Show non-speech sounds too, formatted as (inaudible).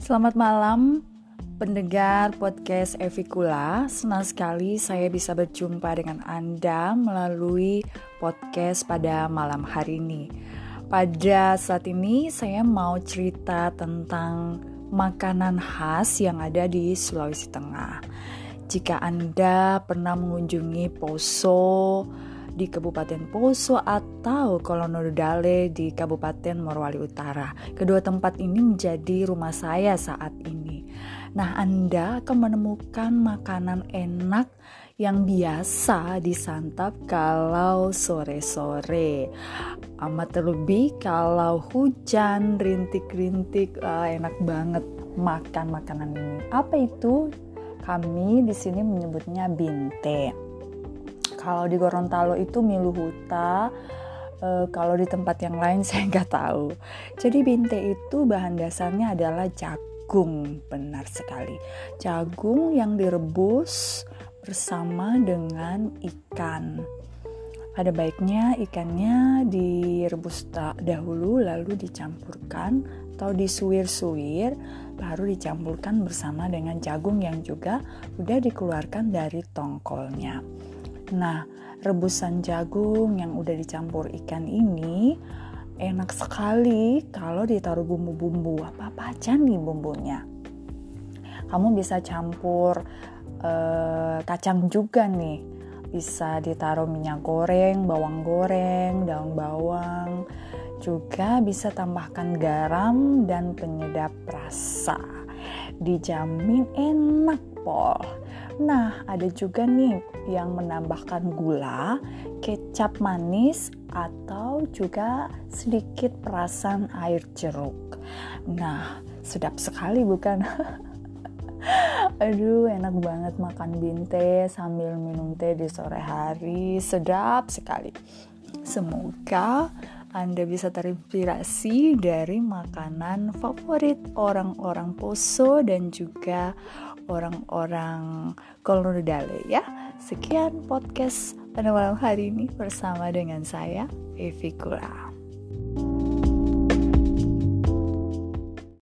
Selamat malam pendengar podcast Evikula. Senang sekali saya bisa berjumpa dengan Anda melalui podcast pada malam hari ini. Pada saat ini saya mau cerita tentang makanan khas yang ada di Sulawesi Tengah. Jika Anda pernah mengunjungi Poso, di Kabupaten Poso atau Kolonodale di Kabupaten Morowali Utara. Kedua tempat ini menjadi rumah saya saat ini. Nah, Anda akan menemukan makanan enak yang biasa disantap kalau sore-sore. Amat terlebih kalau hujan, rintik-rintik, uh, enak banget makan makanan ini. Apa itu? Kami di sini menyebutnya binte. Kalau di Gorontalo itu miluhuta, e, kalau di tempat yang lain (laughs) saya nggak tahu. Jadi binte itu bahan dasarnya adalah jagung, benar sekali. Jagung yang direbus bersama dengan ikan. Ada baiknya ikannya direbus dahulu lalu dicampurkan atau disuir-suir baru dicampurkan bersama dengan jagung yang juga udah dikeluarkan dari tongkolnya. Nah, rebusan jagung yang udah dicampur ikan ini enak sekali kalau ditaruh bumbu-bumbu. Apa-apa aja nih bumbunya. Kamu bisa campur uh, kacang juga nih. Bisa ditaruh minyak goreng, bawang goreng, daun bawang. Juga bisa tambahkan garam dan penyedap rasa. Dijamin enak, Pol. Nah, ada juga nih yang menambahkan gula, kecap manis, atau juga sedikit perasan air jeruk. Nah, sedap sekali bukan? (laughs) Aduh, enak banget makan binte sambil minum teh di sore hari. Sedap sekali. Semoga anda bisa terinspirasi dari makanan favorit orang-orang Poso dan juga orang-orang Kolonodale ya. Sekian podcast pada malam hari ini bersama dengan saya Evi Kura.